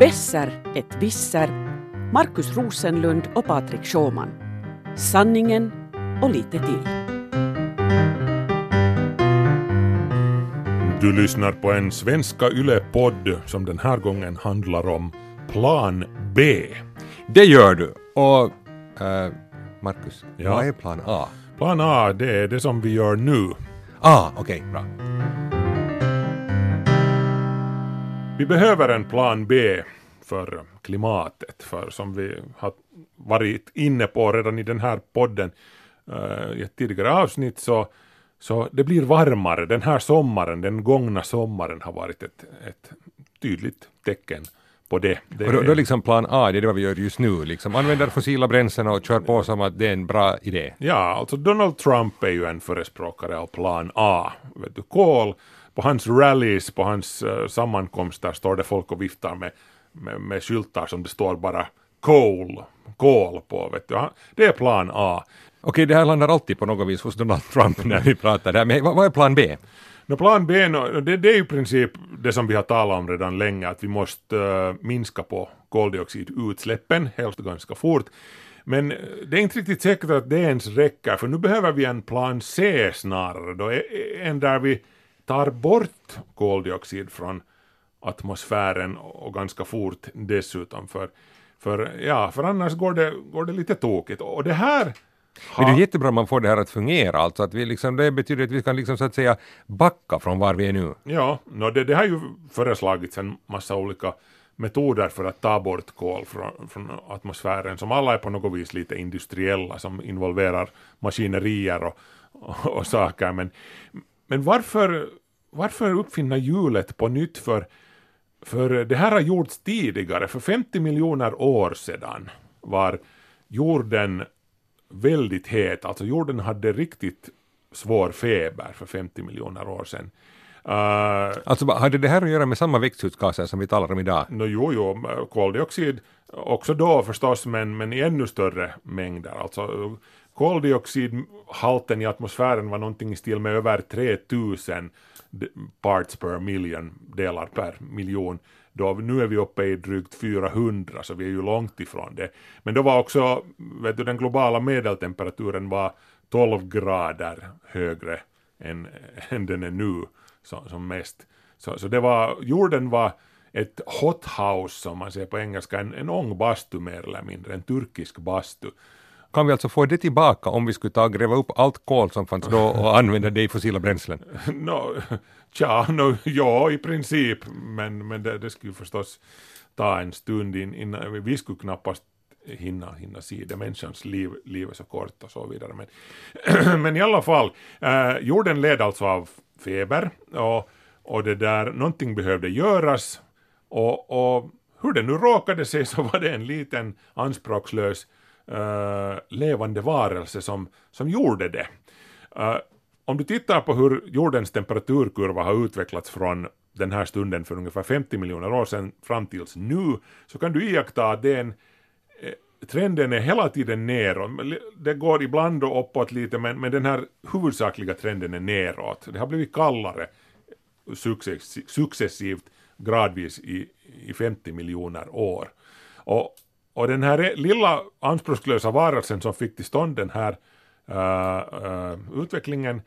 Besser ett visser, Markus Rosenlund och Patrik Schåman. Sanningen och lite till. Du lyssnar på en Svenska Yle-podd som den här gången handlar om Plan B. Det gör du. Och uh, Marcus, Ja. vad är plan A? Plan A, det är det som vi gör nu. Ah, okej, bra. Vi behöver en plan B för klimatet, för som vi har varit inne på redan i den här podden eh, i ett tidigare avsnitt så, så det blir varmare. Den här sommaren, den gångna sommaren har varit ett, ett tydligt tecken på det. det Och då, då liksom plan A, det är det vi gör just nu, liksom använder fossila bränslen och kör på som att det är en bra idé. Ja, alltså Donald Trump är ju en förespråkare av plan A. Vet du, kol, på hans rallies, på hans uh, sammankomster står det folk och viftar med, med, med skyltar som det står bara kol, kol på. Vet du. Det är plan A. Okej, det här landar alltid på något vis hos Donald Trump när vi pratar där, men vad, är plan B? No, plan B, no, det, det är i princip det som vi har talat om redan länge, att vi måste eh, minska på koldioxidutsläppen, helst ganska fort. Men eh, det är inte riktigt säkert att det ens räcker, för nu behöver vi en plan C snarare, då, en där vi tar bort koldioxid från atmosfären och ganska fort dessutom, för, för, ja, för annars går det, går det lite tokigt. Och det här Men det är jättebra man får det här att fungera, alltså att vi liksom, det betyder att vi kan liksom så att säga backa från var vi är nu. Ja, no, det, det har ju föreslagits en massa olika metoder för att ta bort kol från, från atmosfären som alla är på något vis lite industriella som involverar maskinerier och, och, och saker. Men, men varför, varför uppfinna hjulet på nytt för, för det här har gjorts tidigare. För 50 miljoner år sedan var jorden väldigt het. Alltså jorden hade riktigt svår feber för 50 miljoner år sedan. Uh, Alltså hade det här att göra med samma växthusgaser som vi talar om idag? no, jo, jo, koldioxid också då förstås, men, men i ännu större mängder. Alltså koldioxidhalten i atmosfären var någonting i stil med över 3000 d- parts per million, delar per miljon. Då, nu är vi uppe i drygt 400, så vi är ju långt ifrån det. Men då var också, vet du, den globala medeltemperaturen var 12 grader högre än, än den är nu som, som mest. Så, så det var, jorden var ett hothouse som man säger på engelska, en, en ångbastu mer eller mindre, en turkisk bastu. Kan vi alltså få det tillbaka om vi skulle ta och gräva upp allt kol som fanns då och använda det i fossila bränslen? No, tja, no, ja i princip, men, men det, det skulle förstås ta en stund in, innan vi skulle knappast hinna, hinna se det. Människans liv, liv är så kort och så vidare. Men, men i alla fall, eh, jorden led alltså av feber och, och det där, någonting behövde göras och, och hur det nu råkade sig så var det en liten anspråkslös Eh, levande varelse som, som gjorde det. Uh, om du tittar på hur jordens temperaturkurva har utvecklats från den här stunden för ungefär 50 miljoner år sedan fram tills nu, så kan du iaktta att den, eh, trenden är hela tiden neråt. Det går ibland då uppåt lite, men, men den här huvudsakliga trenden är neråt. Det har blivit kallare successivt, successivt, gradvis i, i 50 miljoner år. Och, och den här lilla anspråkslösa varelsen som fick till stånd den här uh, uh, utvecklingen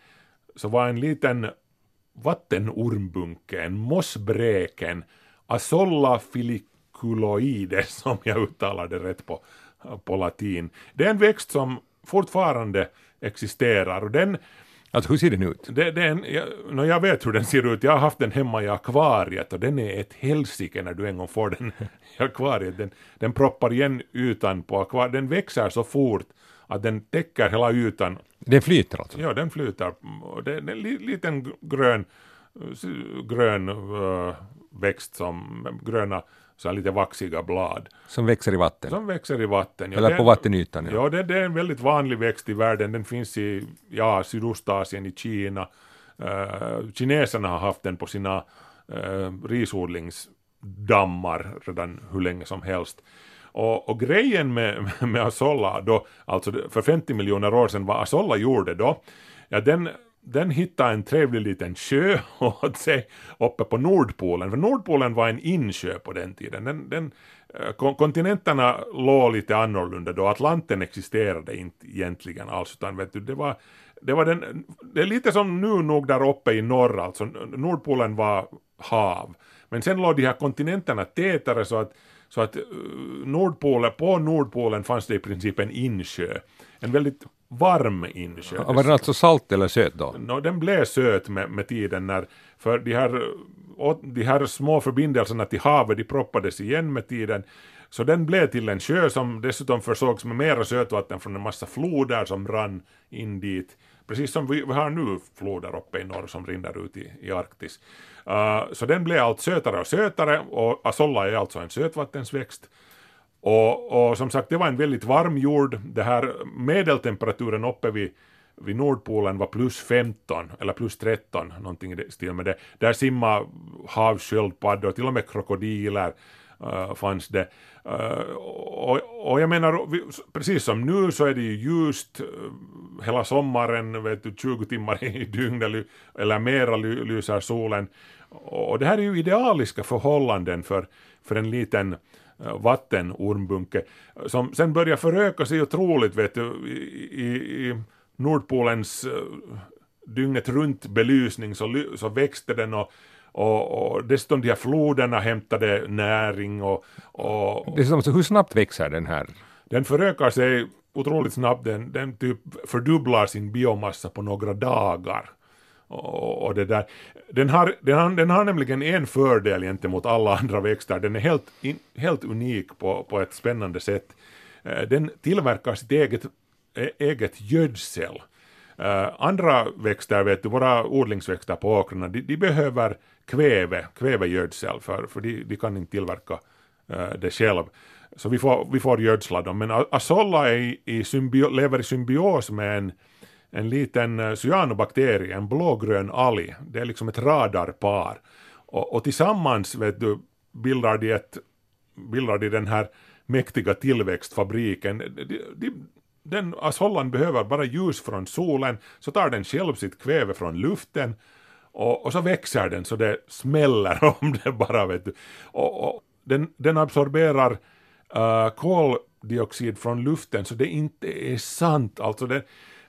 så var en liten vattenormbunke, en mossbräken, Asolla filiculoide, om jag uttalar det rätt på, äh, på latin. Det är en växt som fortfarande existerar och den Alltså hur ser den ut? det, den, jag, no, jag vet hur den ser ut, jag har haft den hemma i akvariet och den är ett helsike när du en gång får den i akvariet. Den, den proppar igen ytan på akvariet, den växer så fort att den täcker hela ytan. Den flyter alltså? Ja, den flyter. Det är en li, liten grön, grön växt som gröna så lite vaxiga blad Som växer i vatten? som växer i vatten. Ja, Eller den- på vattenytan? Ja. Ja, det, det är en väldigt vanlig växt i världen. Den finns i ja, Sydostasien, i Kina. Uh, kineserna har haft den på sina uh, risodlingsdammar redan hur länge som helst. Och, och grejen med, med Asolla då, alltså för 50 miljoner år sedan, vad Asolla gjorde då, ja den den hittade en trevlig liten sjö åt sig uppe på Nordpolen, för Nordpolen var en insjö på den tiden. Den, den, eh, kontinenterna låg lite annorlunda då, Atlanten existerade inte egentligen alls, utan vet du, det var, det var den, det är lite som nu nog där uppe i norr, alltså. Nordpolen var hav, men sen låg de här kontinenterna tätare så att så att eh, Nordpolen, på Nordpolen fanns det i princip en insjö, en väldigt varm. Och var den alltså salt eller söt då? No, den blev söt med, med tiden när, för de här, de här små förbindelserna till havet, de proppades igen med tiden. Så den blev till en sjö som dessutom försågs med mera sötvatten från en massa floder som rann in dit. Precis som vi, vi har nu floder uppe i norr som rinner ut i, i Arktis. Uh, så den blev allt sötare och sötare och Asolla är alltså en sötvattensväxt. Och, och som sagt, det var en väldigt varm jord. Det här medeltemperaturen uppe vid, vid Nordpolen var plus 15 eller plus 13, någonting i stil med det. Där simmade havssköldpaddor, till och med krokodiler uh, fanns det. Uh, och, och jag menar, precis som nu så är det ju ljust uh, hela sommaren, vet du, 20 timmar i dygnet eller mera ly, lyser solen. Och det här är ju idealiska förhållanden för, för en liten vattenormbunke som sen börjar föröka sig otroligt vet du i, i, Nordpolens eh, dygnet runt belysning så, så växte den och, och, och dessutom de här floderna hämtade näring och, och Det är som, så hur snabbt växer den här? den förökar sig otroligt snabbt, den, den typ fördubblar sin biomassa på några dagar. Och, och det där. Den, har, den, har, den har nämligen en fördel gentemot alla andra växter, den är helt, in, helt unik på, på ett spännande sätt. Eh, den tillverkar sitt eget, e, eget gödsel. Eh, andra växter, vet du, våra odlingsväxter på åkrarna, de, de behöver kväve, kvävegödsel för, för de, de kan inte tillverka eh, det själv. Så vi får, vi får gödsla dem. Men Asolla är i, i symbio, lever i symbios med en, en liten eh, cyanobakterie, en blågrön alg. Det är liksom ett radarpar. Och, och tillsammans vet du, bildar de, ett, bildar de den här mäktiga tillväxtfabriken. De, de, den alltså asollan behöver bara ljus från solen, så tar den själv sitt kväve från luften och, och så växer den så det smäller om det bara vet du. Och, och den, den absorberar uh, koldioxid från luften så det inte är sant. Alltså det,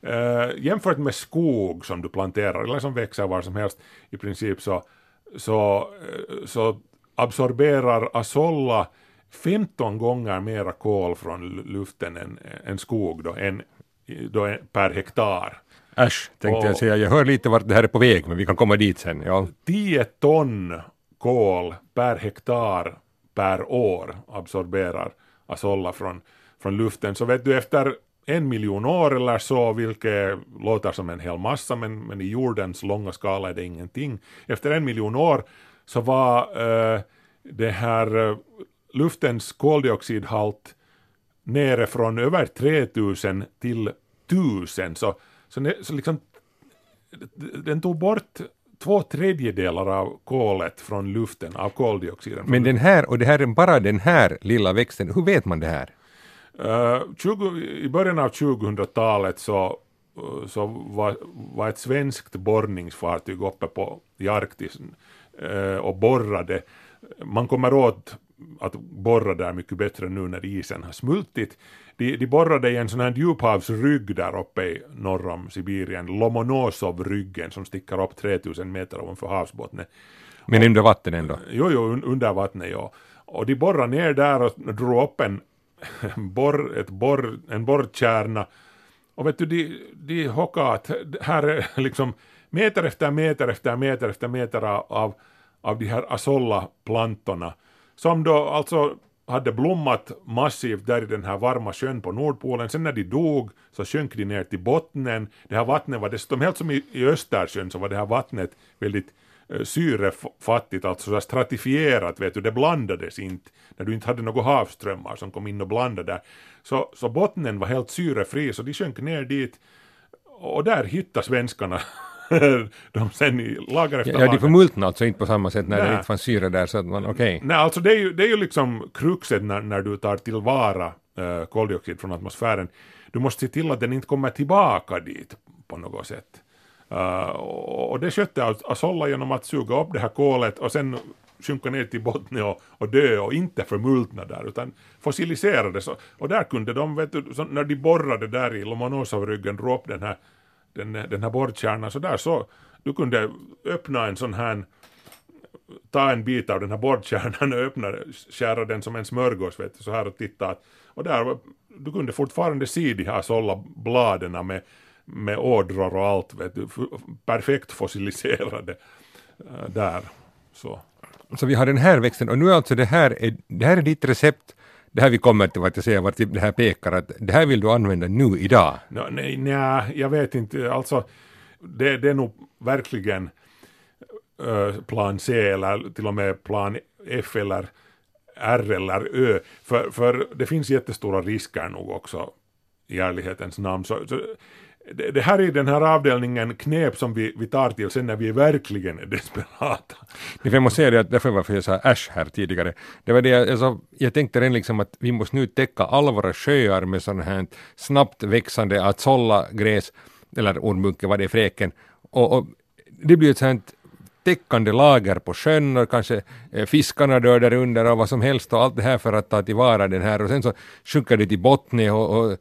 uh, jämfört med skog som du planterar eller som växer var som helst i princip så, så, eh, så absorberar Asolla 15 gånger mera kol från lu- luften än, än skog då, än, då en- per hektar. Äsch, tänkte Och- jag säga. Jag hör lite vart det här är på väg, men vi kan komma dit sen. Ja. 10 ton kol per hektar per år absorberar Asolla från, från luften. Så vet du efter en miljon år eller så, vilket låter som en hel massa, men, men i jordens långa skala är det ingenting. Efter en miljon år så var eh, det här eh, luftens koldioxidhalt nere från över 3000 till 1000. Så, så, ne- så liksom den tog bort två tredjedelar av kolet från luften, av koldioxiden. Men den här, och det här är bara den här lilla växten, hur vet man det här? Eh, 20, I början av 2000-talet så, eh, så var, var ett svenskt borrningsfartyg uppe på, i Arktis eh, och borrade. Man kommer åt att borra där mycket bättre nu när isen har smultit. De, de borrade i en sån här djuphavsrygg där uppe i norr om Sibirien, Lomonosov-ryggen som sticker upp 3000 meter ovanför havsbottnen. Men under vatten ändå. Jo, jo, un- under vattnet, ja. Och de borrade ner där och drog upp en, borr, ett borr, en borrkärna. Och vet du, de, de hockade att här är liksom meter efter meter efter meter efter meter av, av, de här Asolla-plantorna. Som då alltså hade blommat massivt där i den här varma sjön på Nordpolen. Sen när de dog så sjönk de ner till bottnen. Det här vattnet var dessutom helt som i, i Östersjön så var det här vattnet väldigt syrefattigt, alltså så stratifierat, vet du, det blandades inte när du inte hade några havsströmmar som kom in och blandade där. Så, så bottnen var helt syrefri, så de sjönk ner dit och där hittade svenskarna de sen i lager efter Ja, ja, de förmultnade alltså inte på samma sätt när det Nej. inte fanns syre där, så att man, okej. Nej, alltså det är ju, det är ju liksom kruxet när, när du tar tillvara uh, koldioxid från atmosfären. Du måste se till att den inte kommer tillbaka dit på något sätt. Uh, och det skötte Asolla genom att suga upp det här kolet och sen sjunka ner till botten och, och dö och inte förmultna där utan fossiliserades. Och, och där kunde de, vet du, så, när de borrade där i Lomonosov-ryggen, drog upp den här, den, den här borrkärnan så där så du kunde öppna en sån här ta en bit av den här borrkärnan och öppna, skära den som en smörgås vet du, så här och titta. Och där, du kunde fortfarande se de här sålla bladen med, med ådror och allt, vet du, perfekt fossiliserade äh, där. Så. så vi har den här växten och nu alltså det här är, det här är ditt recept det här vi kommer till vad jag säger, vart det här pekar, att det här vill du använda nu idag? No, nej, nej, jag vet inte, alltså det, det är nog verkligen uh, plan C eller till och med plan F eller R eller Ö, för, för det finns jättestora risker nog också i ärlighetens namn. Så, så det, det, här är den här avdelningen knep som vi, vi tar till sen när vi verkligen är desperata. Jag måste säga det att därför varför jag sa äsch här tidigare. Det var det jag, alltså, jag tänkte redan liksom att vi måste nu täcka alla våra sjöar med sådana här snabbt växande azolla-gräs, eller ormbunke, vad det är fräken. Och, och det blir ett sånt täckande lager på sjön och kanske eh, fiskarna dör där under och vad som helst och allt det här för att ta tillvara den här och sen så sjunker det till botten och, och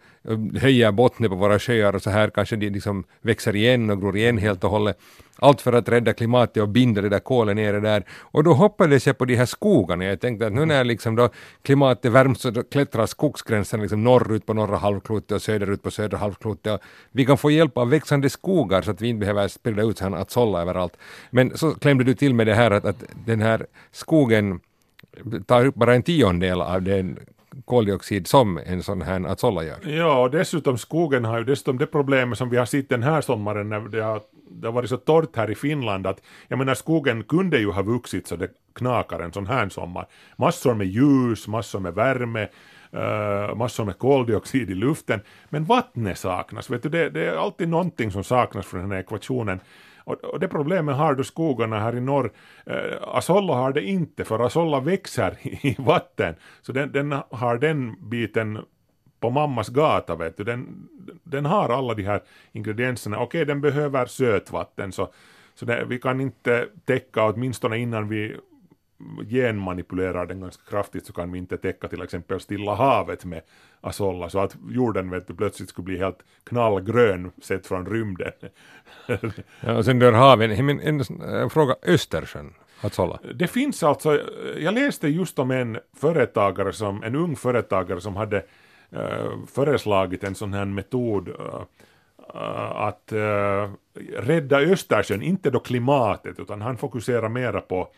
höjer botten på våra sjöar och så här kanske de liksom växer igen och gror igen helt och hållet. Allt för att rädda klimatet och binda det där kolet nere där. Och då hoppades jag på de här skogarna. Jag tänkte att nu när liksom då klimatet värms så klättrar skogsgränsen liksom norrut på norra halvklotet och söderut på södra halvklotet. Vi kan få hjälp av växande skogar så att vi inte behöver sprida ut sådana att sålla överallt. Men så klämde du till med det här att, att den här skogen tar upp bara en tiondel av den koldioxid som en sån här atsolla gör. Ja, och dessutom skogen har ju dessutom det problemet som vi har sett den här sommaren när det har, det har varit så torrt här i Finland att jag menar skogen kunde ju ha vuxit så det knakar en sån här sommar. Massor med ljus, massor med värme, Uh, massor med koldioxid i luften, men vattnet saknas. Vet du, det, det, är alltid någonting som saknas från den här ekvationen. Och, och det problemet har du skogarna här i norr. Eh, Asolla har det inte, för Asolla växer i vatten. Så den, den har den biten på mammas gata, vet du. Den, den har alla de här ingredienserna. Okej, den behöver sötvatten, så, så det, vi kan inte täcka, åtminstone innan vi genmanipulerar den ganska kraftigt så kan vi inte täcka till exempel Stilla havet med Asolla så att jorden vet du, plötsligt skulle bli helt knallgrön sett från rymden. ja, och sen dör haven. En, en, en fråga, Östersjön? Azolla. Det finns alltså, jag läste just om en företagare som, en ung företagare som hade uh, föreslagit en sån här metod uh, att uh, rädda Östersjön, inte då klimatet, utan han fokuserar mera på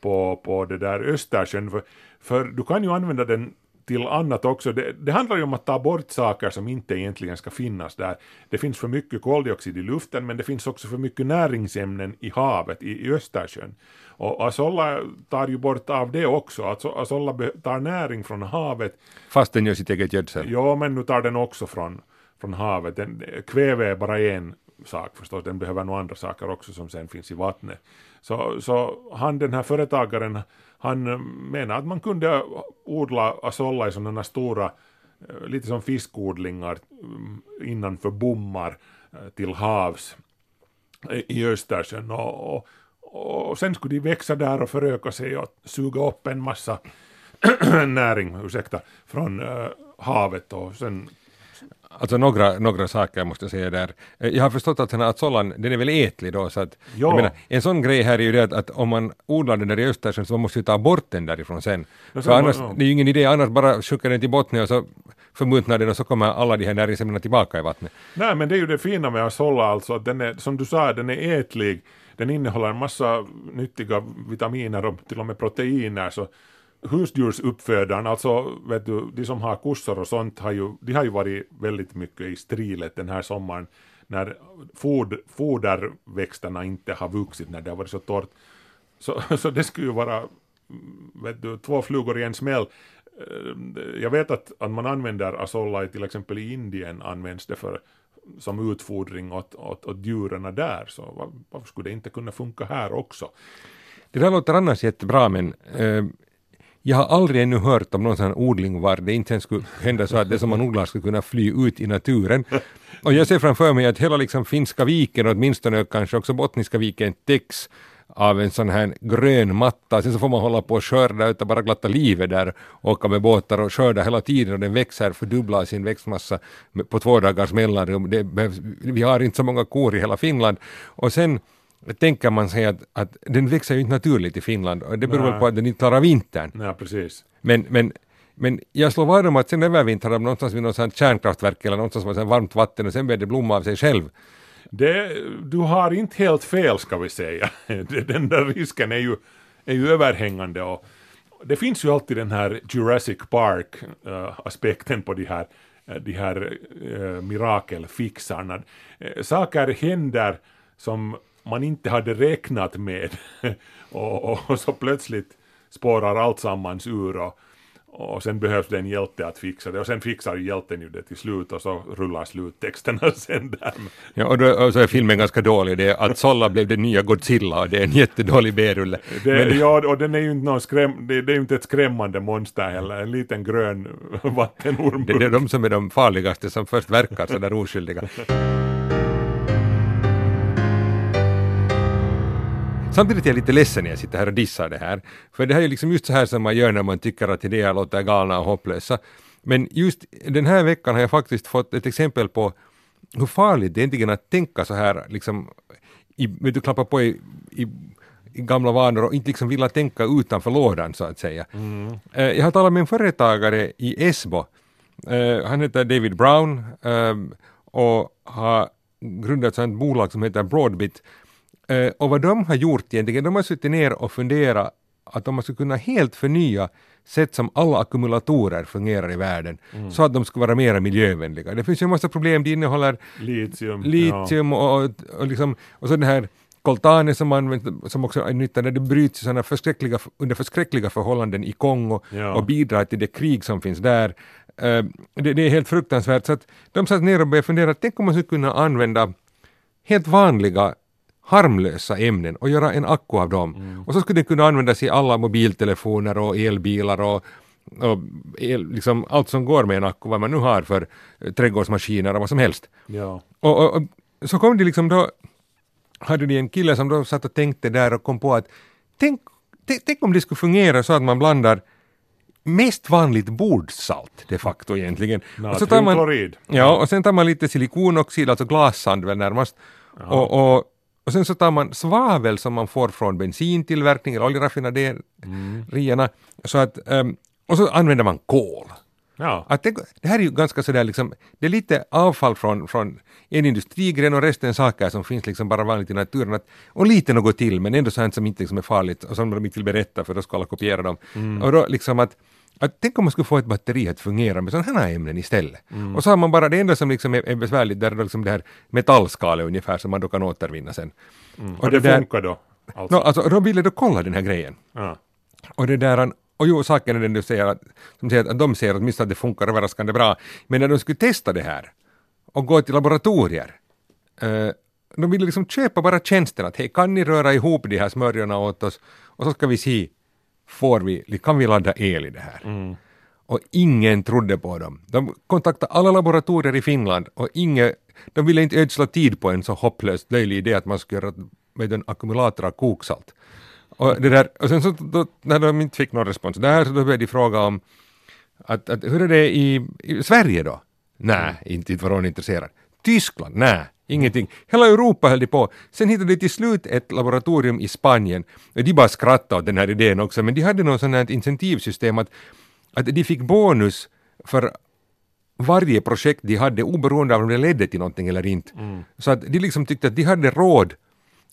på, på det där Östersjön, för, för du kan ju använda den till annat också. Det, det, handlar ju om att ta bort saker som inte egentligen ska finnas där. Det finns för mycket koldioxid i luften, men det finns också för mycket näringsämnen i havet, i, i Östersjön. Och Asolla tar ju bort av det också. Alltså, Asolla tar näring från havet. Fast den gör sitt eget gödsel? Ja, men nu tar den också från, från havet. Den, kväve är bara en sak förstås, den behöver nog andra saker också som sen finns i vattnet. Så, så han den här företagaren, han eh, menar att man kunde odla asolla i sådana stora, eh, lite som fiskodlingar mm, innanför bommar eh, till havs i Östersjön. Och, och, och sen skulle de växa där och föröka sig och suga upp en massa näring, ursäkta, från havet. Och sen Alltså några, några saker måste jag säga där. Eh, jag har förstått att här sollan, den är väl ätlig då, så att ja. jag menar, en sån grej här är ju det att, att om man odlar den där i Östersjön så man måste ju ta bort den därifrån sen. För annars, ja. det är ju ingen idé, annars bara skicka den till botten och så förmultnar den och så kommer alla de här näringsämnena tillbaka i vattnet. Nej men det är ju det fina med Asolla alltså, att den är, som du sa, den är ätlig, den innehåller en massa nyttiga vitaminer och till och med proteiner, så husdjursuppfödaren, alltså vet du, de som har kossor och sånt, har ju, de har ju varit väldigt mycket i strilet den här sommaren när fod, foderväxterna inte har vuxit när det har varit så torrt. Så, så det skulle ju vara vet du, två flugor i en smäll. Eh, jag vet att, att man använder asolla till exempel i Indien används det för som utfodring åt, åt, åt djuren där, så varför skulle det inte kunna funka här också? Det där låter annars jättebra, men eh, jag har aldrig ännu hört om någon sån odling var det inte ens skulle hända så att det som man odlar skulle kunna fly ut i naturen. Och jag ser framför mig att hela liksom finska viken, åtminstone kanske också bottniska viken, täcks av en sån här grön matta. Sen så får man hålla på och skörda utan bara glatta livet där, åka med båtar och skörda hela tiden och den växer, fördubblar sin växtmassa på två dagars mellanrum. Det behövs, vi har inte så många kor i hela Finland. Och sen tänker man sig att, att den växer ju inte naturligt i Finland och det beror Nej. på att den inte klarar vintern. Ja, precis. Men, men, men jag slår vad om att sen övervintrar de någonstans vid något sånt kärnkraftverk eller någonstans med varmt vatten och sen börjar det blomma av sig själv. Det, du har inte helt fel ska vi säga. Den där risken är ju, är ju överhängande och det finns ju alltid den här Jurassic Park-aspekten på de här, eh, de här uh, mirakelfixarna. Eh, saker händer som man inte hade räknat med och, och, och så plötsligt spårar allt sammans ur och, och sen behövs det en hjälte att fixa det och sen fixar ju hjälten ju det till slut och så rullar sluttexterna sen där. Ja, och, då, och så är filmen ganska dålig. Det är att Solla blev den nya Godzilla och det är en jättedålig B-rulle. Men- ja, och den är ju inte någon skräm, det, det är ju inte ett skrämmande monster heller, en liten grön vattenorm. Det, det är de som är de farligaste som först verkar sådär oskyldiga. Samtidigt är jag lite ledsen när jag sitter här och dissar det här. För det här är liksom just så här som man gör när man tycker att idéer låter galna och hopplösa. Men just den här veckan har jag faktiskt fått ett exempel på hur farligt det är egentligen att tänka så här, liksom, i, du, klappa på i, i, i gamla vanor och inte liksom vilja tänka utanför lådan så att säga. Eh, jag har talat med en företagare i Esbo. Eh, han heter David Brown ehm, och har grundat ett bolag som heter Broadbit. Eh, och vad de har gjort egentligen, de har suttit ner och funderat att de skulle kunna helt förnya sätt som alla ackumulatorer fungerar i världen, så att de ska vara mer miljövänliga. Det finns ju en massa problem, de innehåller Litium. litium och, och, och, liksom, och så den här coltane som används, som också är nyttan, det bryts i såna förskräckliga, under förskräckliga förhållanden i Kongo Ja. och bidrar till det krig som finns där. Eh, det, det är helt fruktansvärt, så att de satt ner och började fundera, tänk om man skulle kunna använda helt vanliga harmlösa ämnen och göra en akku av dem. Och så skulle den kunna användas i alla mobiltelefoner och elbilar och, och el, liksom allt som går med en akku, vad man nu har för eh, trädgårdsmaskiner och vad som helst. Ja. Och, och, och så kom det liksom då, hade de en kille som då satt och tänkte där och kom på att tänk, tänk, om det skulle fungera så att man blandar mest vanligt bordsalt de facto egentligen. Och så tar man, ja, och sen tar man lite silikonoxid, alltså glassand väl närmast. Och, och, och sen så tar man svavel som man får från bensintillverkning eller oljeraffinaderierna. Så att, ehm, och så använder man kol. Ja. Att det, det här är ju ganska sådär liksom, det är lite avfall från, från en industrigren och resten saker som finns liksom bara vanligt i naturen. Att, och lite något till men ändå sånt som inte liksom är farligt och som de inte vill berätta för då ska alla kopiera dem. Och då liksom att, att tänk om man skulle få ett batteri att fungera med sådana här ämnen istället. Och så har man bara det enda som liksom är, är besvärligt där är liksom det här metallskalet ungefär som man då kan återvinna sen. Och det, där- funkar då? Alltså. Nå, alltså, de ville då kolla den här grejen. Ja. Och det där, och jo, saken är den du säger att, som säger att de ser åtminstone att det funkar överraskande bra. Men när de skulle testa det här och gå till laboratorier, eh, de ville liksom köpa bara tjänsten att hej, kan ni röra ihop de här smörjorna åt oss och så ska vi se, får vi, kan vi ladda el i det här? Och ingen trodde på dem. De kontaktade alla laboratorier i Finland och inget, de ville inte ödsla tid på en så hopplöst löjlig idé att man skulle göra med en ackumulator av koksalt. Och, det där, och sen så då, när de inte fick någon respons där så då började de fråga om att, att hur är det i, i Sverige då? Nej, inte, inte var hon intresserad. Tyskland? Nej, ingenting. Hela Europa höll de på. Sen hittade de till slut ett laboratorium i Spanien. De bara skrattade åt den här idén också, men de hade något sånt här incentivsystem att, att de fick bonus för varje projekt de hade oberoende av om det ledde till någonting eller inte. Så att de liksom tyckte att de hade råd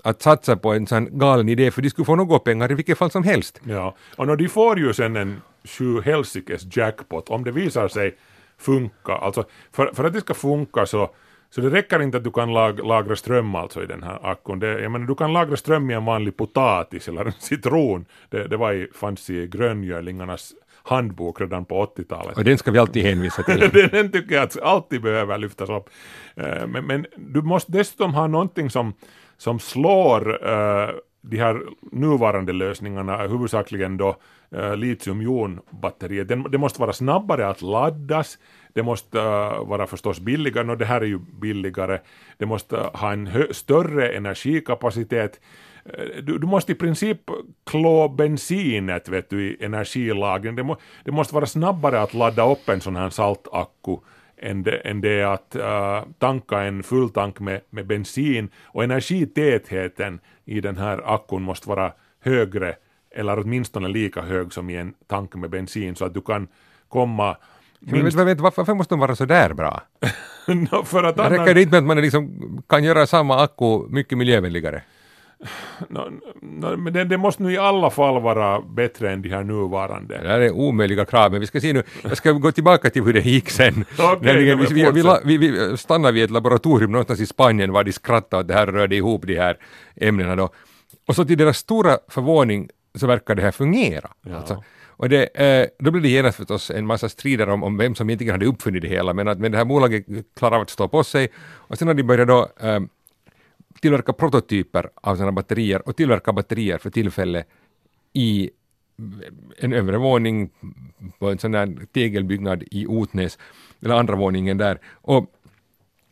att satsa på en sån galen idé för de skulle få några pengar i vilket fall som helst. Ja, och de får ju sen en sju helsikes jackpot om det visar sig funka. Alltså för, för att det ska funka så, så det räcker inte att du kan lag, lagra ström alltså i den här akkun. Det, jag menar, du kan lagra ström i en vanlig potatis eller en citron. Det, det var i, fanns i gröngölingarnas handbok redan på 80-talet. Och den ska vi alltid hänvisa till. den, den tycker jag att alltid behöver lyftas upp. Eh, Men, men du måste dessutom ha någonting som, som slår eh, de här nuvarande lösningarna, huvudsakligen då uh, litiumjonbatterier, det måste vara snabbare att laddas, det måste äh, vara förstås billigare, och det här är ju billigare, det måste ha en större energikapacitet, äh, du, du, måste i princip klå bensinet vet du, i energilagren. Det, må, det måste vara snabbare att ladda upp en sån här saltakku än det, än det att uh, tanka en fulltank med, med bensin. Och energitätheten i den här akkun måste vara högre eller åtminstone lika hög som i en tank med bensin så att du kan komma men vet, varför, varför måste de vara så där bra? no, för att annan... Räcker det inte med att man liksom kan göra samma akku mycket miljövänligare? No, no, men det, det, måste nu i alla fall vara bättre än de här nuvarande. Det här är omöjliga krav, men vi ska se nu, jag ska gå tillbaka till hur det gick sen. okay, vi, vi, vi, vi, stannade vid ett laboratorium någonstans i Spanien var de skrattade att det här rörde ihop de här ämnena då. Och så till deras stora förvåning så verkar det här fungera. Ja. Alltså, och det, eh, då blev det genast förstås en massa strider om, om vem som egentligen hade uppfunnit det hela, men att men det här bolaget klarade av att stå på sig. Och sen har de börjat då eh, tillverka prototyper av sådana batterier och tillverka batterier för tillfället i en övre våning på en sån där tegelbyggnad i Otnäs, eller andra våningen där. Och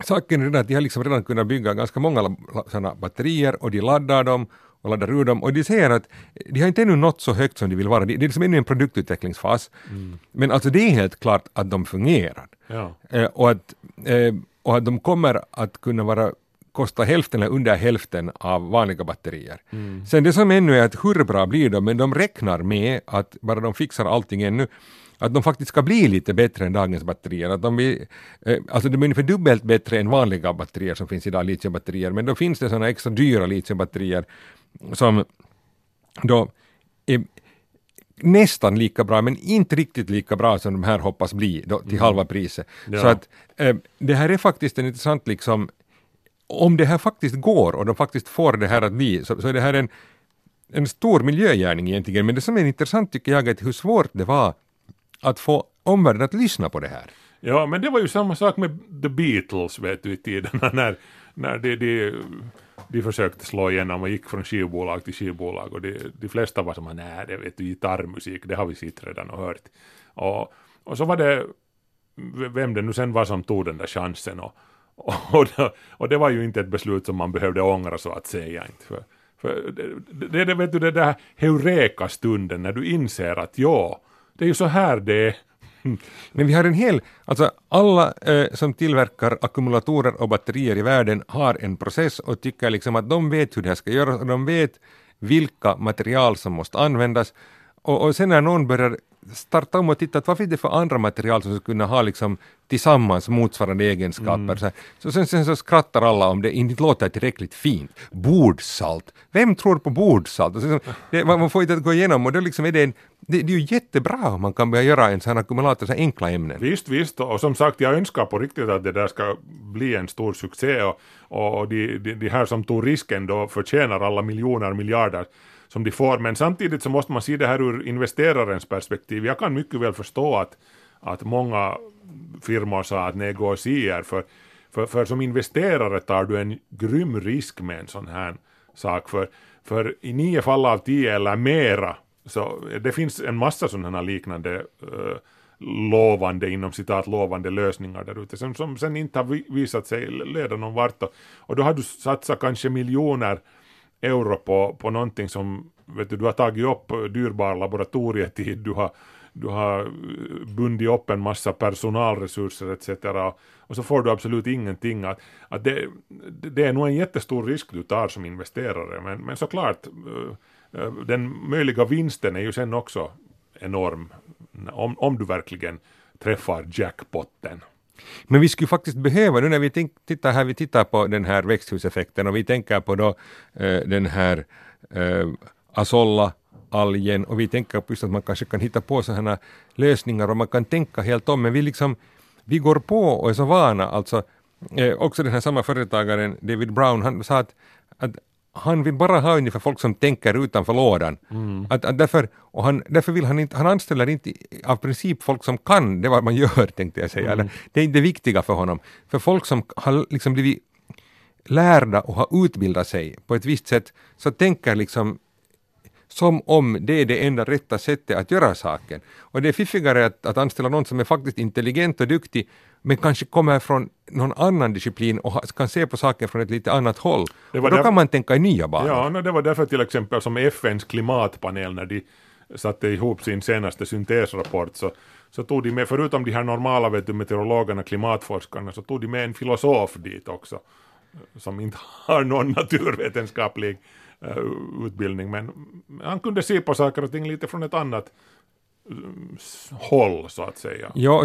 saken är den att de har liksom redan kunnat bygga ganska många sådana batterier och de laddar dem och laddar ur dem och de säger att de har inte ännu nått så högt som de vill vara. Det är liksom ännu en produktutvecklingsfas. Mm. Men alltså det är helt klart att de fungerar. Ja. Eh, och, att, eh, och att de kommer att kunna vara kostar hälften eller under hälften av vanliga batterier. Mm. Sen det som ännu är att hur bra blir de, men de räknar med att bara de fixar allting ännu, att de faktiskt ska bli lite bättre än dagens batterier. Att de blir, eh, alltså de är ungefär dubbelt bättre än vanliga batterier som finns idag, litiumbatterier, men då finns det sådana extra dyra litiumbatterier som då är nästan lika bra, men inte riktigt lika bra som de här hoppas bli då, till mm. halva priset. Ja. Så att eh, det här är faktiskt en intressant liksom om det här faktiskt går och de faktiskt får det här att bli, så, så är det här en, en stor miljögärning egentligen. Men det som är intressant tycker jag är hur svårt det var att få omvärlden att lyssna på det här. Ja, men det var ju samma sak med The Beatles vet du i tiderna när, när de, de, de försökte slå igenom och gick från skivbolag till skivbolag och de, de flesta var som nej det vet du gitarrmusik, det har vi sett redan och hört. Och, och så var det vem det nu sen var som tog den där chansen och, och, det, och det var ju inte ett beslut som man behövde ångra så att säga. Inte. För, för det, det, vet du, det där heureka-stunden när du inser att ja, det är ju så här det är. Mm. Men vi har en hel, alltså alla eh, som tillverkar ackumulatorer och batterier i världen har en process och tycker liksom att de vet hur det här ska göras och de vet vilka material som måste användas. Och, och sen när någon börjar starta om och titta att vad finns det för andra material som skulle kunna ha liksom tillsammans motsvarande egenskaper. Mm. Så, så sen, sen, så skrattar alla om det inte låter tillräckligt fint. Bordsalt. Vem tror på bordsalt? Så, det, man får inte gå igenom och då liksom är det en det, det är ju jättebra om man kan börja göra en sån här ackumulator, så enkla ämnen. Visst, visst, och som sagt jag önskar på riktigt att det där ska bli en stor succé och, och de, de, de här som tog risken då förtjänar alla miljoner, miljarder som de får. Men samtidigt så måste man se det här ur investerarens perspektiv. Jag kan mycket väl förstå att, att många firmor sa att nej, gå och se er, för, för, för som investerare tar du en grym risk med en sån här sak. För, för i nio fall av tio eller mera, så det finns en massa sådana liknande uh, lovande, inom citat lovande lösningar där ute som, som sen inte har visat sig leda någon vart. Och, och då har du satsat kanske miljoner euro på, på någonting som vet du, du har tagit upp dyrbar laboratorietid, du har, du har eh, bundit upp en massa personalresurser etc. Och så får du absolut ingenting. Att, att det, det är nog en jättestor risk du tar som investerare, men, men såklart eh, eh, den möjliga vinsten är ju sen också enorm om, om du verkligen träffar jackpotten. Men vi skulle faktiskt behöva, nu när vi tittar här, vi tittar på den här växthuseffekten och vi tänker på då eh, den här eh, Asolla, algen och vi tänker på just att man kanske kan hitta på sådana lösningar och man kan tänka helt om, men vi liksom, vi går på och är så vana, alltså eh, också den här samma företagaren David Brown, han sa att, att han vill bara ha ungefär folk som tänker utanför lådan. Mm. Att, att därför, och han, därför vill han inte, han anställer inte av princip folk som kan det vad man gör tänkte jag säga. Mm. det är inte det viktiga för honom. För folk som har liksom blivit lärda och har utbildat sig på ett visst sätt så tänker liksom som om det är det enda rätta sättet att göra saken. Och det är fiffigare att, att anställa någon som är faktiskt intelligent och duktig men kanske kommer från någon annan disciplin och kan se på saken från ett lite annat håll. Och då kan man tänka i nya banor. Ja, no, det var därför till exempel som FNs klimatpanel när de satte ihop sin senaste syntesrapport så, så tog de med, förutom de här normala vet du, meteorologerna, klimatforskarna, så tog de med en filosof dit också som inte har någon naturvetenskaplig uh, utbildning men han kunde se på saker och ting lite från ett annat håll så att säga. Ja,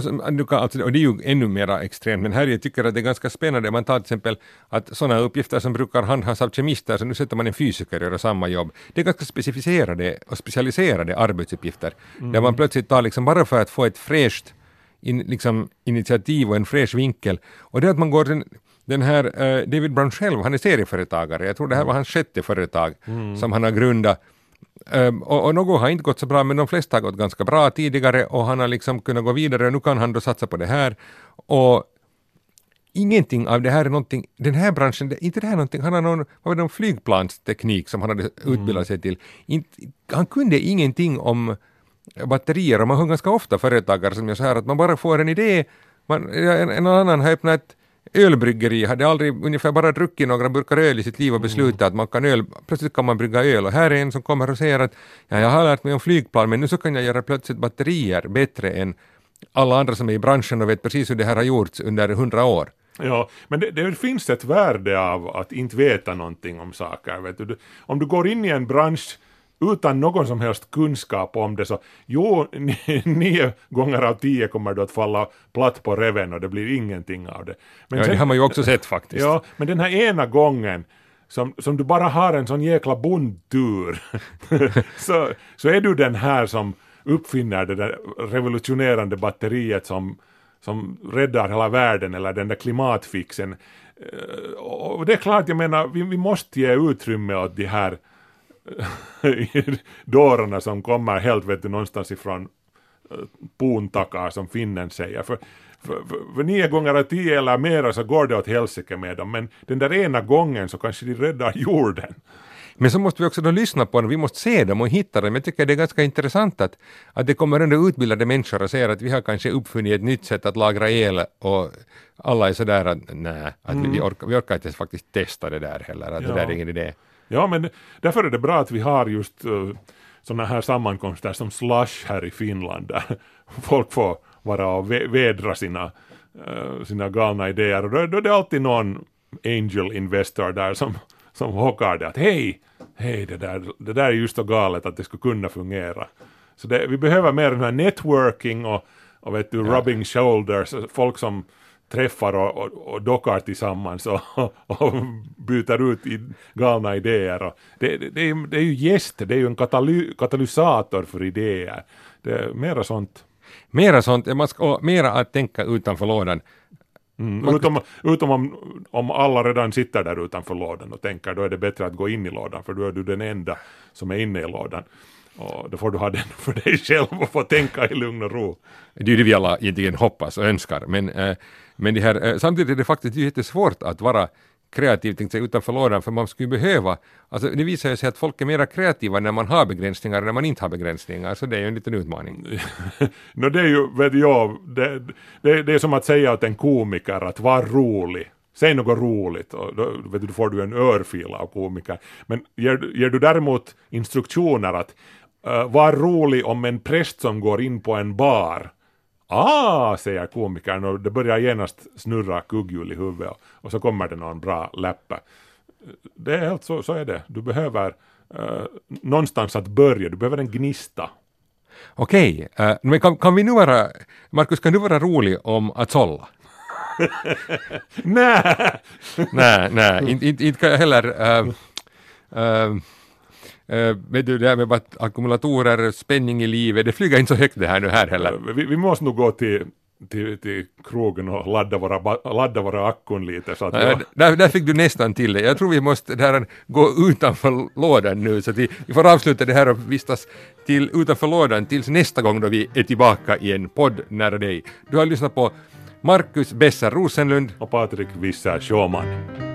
alltså, och det är ju ännu mera extremt, men här jag tycker att det är ganska spännande. Man tar till exempel att sådana uppgifter som brukar handhas av kemister, så nu sätter man en fysiker att göra samma jobb. Det är ganska specificerade och specialiserade arbetsuppgifter, mm. där man plötsligt tar liksom bara för att få ett fräscht in, liksom, initiativ och en fräsch vinkel. Och det är att man går den, den här uh, David Brown själv, han är serieföretagare, jag tror det här var hans sjätte företag mm. som han har grundat Ehm, och, och något har inte gått så bra, men de flesta har gått ganska bra tidigare och han har liksom kunnat gå vidare och nu kan han då satsa på det här. Och ingenting av det här är någonting, den här branschen, det, inte det här någonting, han har någon, vad var det, någon flygplansteknik som han hade utbildat mm. sig till. Inte, han kunde ingenting om batterier och man hör ganska ofta företagare som gör så här att man bara får en idé, man, en, en annan har öppnat ett ölbryggeri hade aldrig ungefär bara druckit några burkar öl i sitt liv och beslutat att man kan öl, plötsligt kan man brygga öl och här är en som kommer och säger att ja, jag har lärt mig om flygplan men nu så kan jag göra plötsligt batterier bättre än alla andra som är i branschen och vet precis hur det här har gjorts under hundra år. Ja, men det, det, finns ett värde av att inte veta någonting om saker. Vet du. Om du går in i en bransch utan någon som helst kunskap om det så jo, nio gånger av tio kommer du att falla platt på reven och det blir ingenting av det. Men ja, sen, det har man ju också sett faktiskt. Ja, men den här ena gången som, som du bara har en sån jäkla bondtur så, så är du den här som uppfinner det där revolutionerande batteriet som, som räddar hela världen eller den där klimatfixen. Eh, och det är klart, jag menar, vi, vi måste ge utrymme åt de här dårarna som kommer helt vet du, någonstans ifrån uh, puntakar som finnen säger. För, för, för, för nio gånger av tio eller mera så går det åt helsike med dem, men den där ena gången så kanske de räddar jorden. Men så måste vi också då lyssna på dem, vi måste se dem och hitta dem. Jag tycker det är ganska intressant att, att det kommer ändå utbildade människor och säger att vi har kanske uppfunnit ett nytt sätt att lagra el och alla är sådär att nej, att mm. vi, orkar, vi orkar inte faktiskt testa det där heller, att ja. det där är ingen idé. Ja, men därför är det bra att vi har just uh, sådana här sammankomster som Slush här i Finland, där folk får vara och vädra sina, uh, sina galna idéer. Och då, då är det alltid någon angel investor där som, som hockar det att hej, hej, det där, det där är just så galet att det skulle kunna fungera. Så det, vi behöver mer den här networking och, och vet du, rubbing shoulders, folk som träffar och, och, och dockar tillsammans och, och byter ut i galna idéer. Och det, det, det, är, det är ju gäster, det är ju en kataly, katalysator för idéer. Det är mera sånt. Mera sånt, man ska, mera att tänka utanför lådan. Mm, utom, utom om, om alla redan sitter där utanför lådan och tänker då är det bättre att gå in i lådan för då är du den enda som är inne i lådan. Och då får du ha den för dig själv och få tänka i lugn och ro. Det är det vi alla egentligen hoppas och önskar. Men, äh, men det här, eh, samtidigt är det faktiskt jättesvårt att vara kreativ tänkte jag, utanför lådan för man skulle behöva, alltså det visar sig att folk är mera kreativa när man har begränsningar än när man inte har begränsningar, så det är ju en liten utmaning. no, det är ju, vet jag, det, det, det är som att säga åt en komiker att var rolig. Säg något roligt och då, vet du, då får du en örfil av komiker. Men ger, ger du däremot instruktioner att uh, var rolig om en präst som går in på en bar. Ah, säger komikern och det börjar genast snurra kugghjul i huvudet och så kommer det någon bra läppe. Det är helt så, så är det. Du behöver uh, någonstans att börja, du behöver en gnista. Okej, uh, men kan, kan vi nu vara, Markus, kan du vara rolig om att sålla? nej! nej, nej, inte kan jag heller uh, uh, Uh, vet du, det här med ackumulatorer, spänning i livet, det flyger inte så högt det här nu här heller. Uh, vi, vi, måste nog gå till, till, till krogen och ladda våra, ladda våra akkun lite. Så att uh, där, där fick du nästan till det. Jag tror vi måste där, gå utanför lådan nu så att vi, vi får avsluta det här och vistas till utanför lådan tills nästa gång då vi är tillbaka i en podd nära dig. Du har lyssnat på Marcus Besser Rosenlund och Patrik Visser Sjöman.